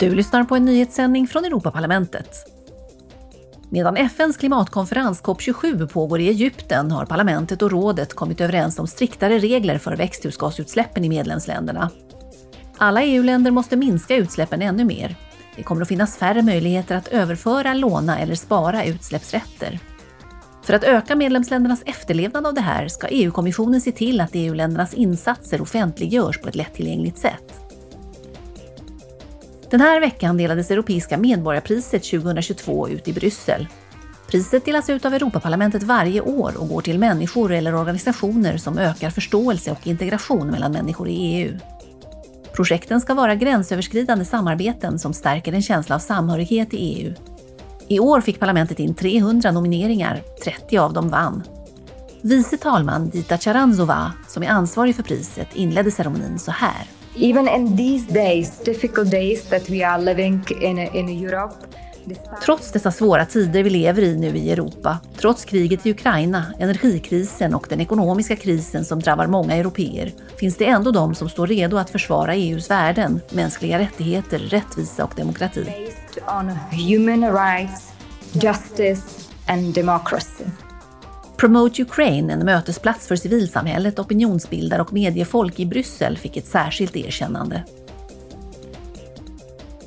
Du lyssnar på en nyhetssändning från Europaparlamentet. Medan FNs klimatkonferens COP27 pågår i Egypten har parlamentet och rådet kommit överens om striktare regler för växthusgasutsläppen i medlemsländerna. Alla EU-länder måste minska utsläppen ännu mer. Det kommer att finnas färre möjligheter att överföra, låna eller spara utsläppsrätter. För att öka medlemsländernas efterlevnad av det här ska EU-kommissionen se till att EU-ländernas insatser offentliggörs på ett lättillgängligt sätt. Den här veckan delades Europeiska medborgarpriset 2022 ut i Bryssel. Priset delas ut av Europaparlamentet varje år och går till människor eller organisationer som ökar förståelse och integration mellan människor i EU. Projekten ska vara gränsöverskridande samarbeten som stärker en känsla av samhörighet i EU. I år fick parlamentet in 300 nomineringar, 30 av dem vann. Vice talman Dita Charanzova, som är ansvarig för priset, inledde ceremonin så här. Even in these days, difficult days that we are living in, in Europe, Trots dessa svåra tider vi lever i nu i Europa, trots kriget i Ukraina, energikrisen och den ekonomiska krisen som drabbar många europeer, finns det ändå de som står redo att försvara EUs värden, mänskliga rättigheter, rättvisa och demokrati. based on human rights, justice and democracy. Promote Ukraine, en mötesplats för civilsamhället, opinionsbildare och mediefolk i Bryssel, fick ett särskilt erkännande.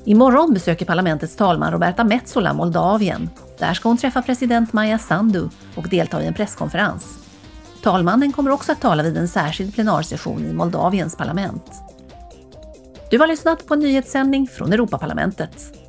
Imorgon besöker parlamentets talman Roberta Metsola Moldavien. Där ska hon träffa president Maja Sandu och delta i en presskonferens. Talmannen kommer också att tala vid en särskild plenarsession i Moldaviens parlament. Du har lyssnat på en nyhetssändning från Europaparlamentet.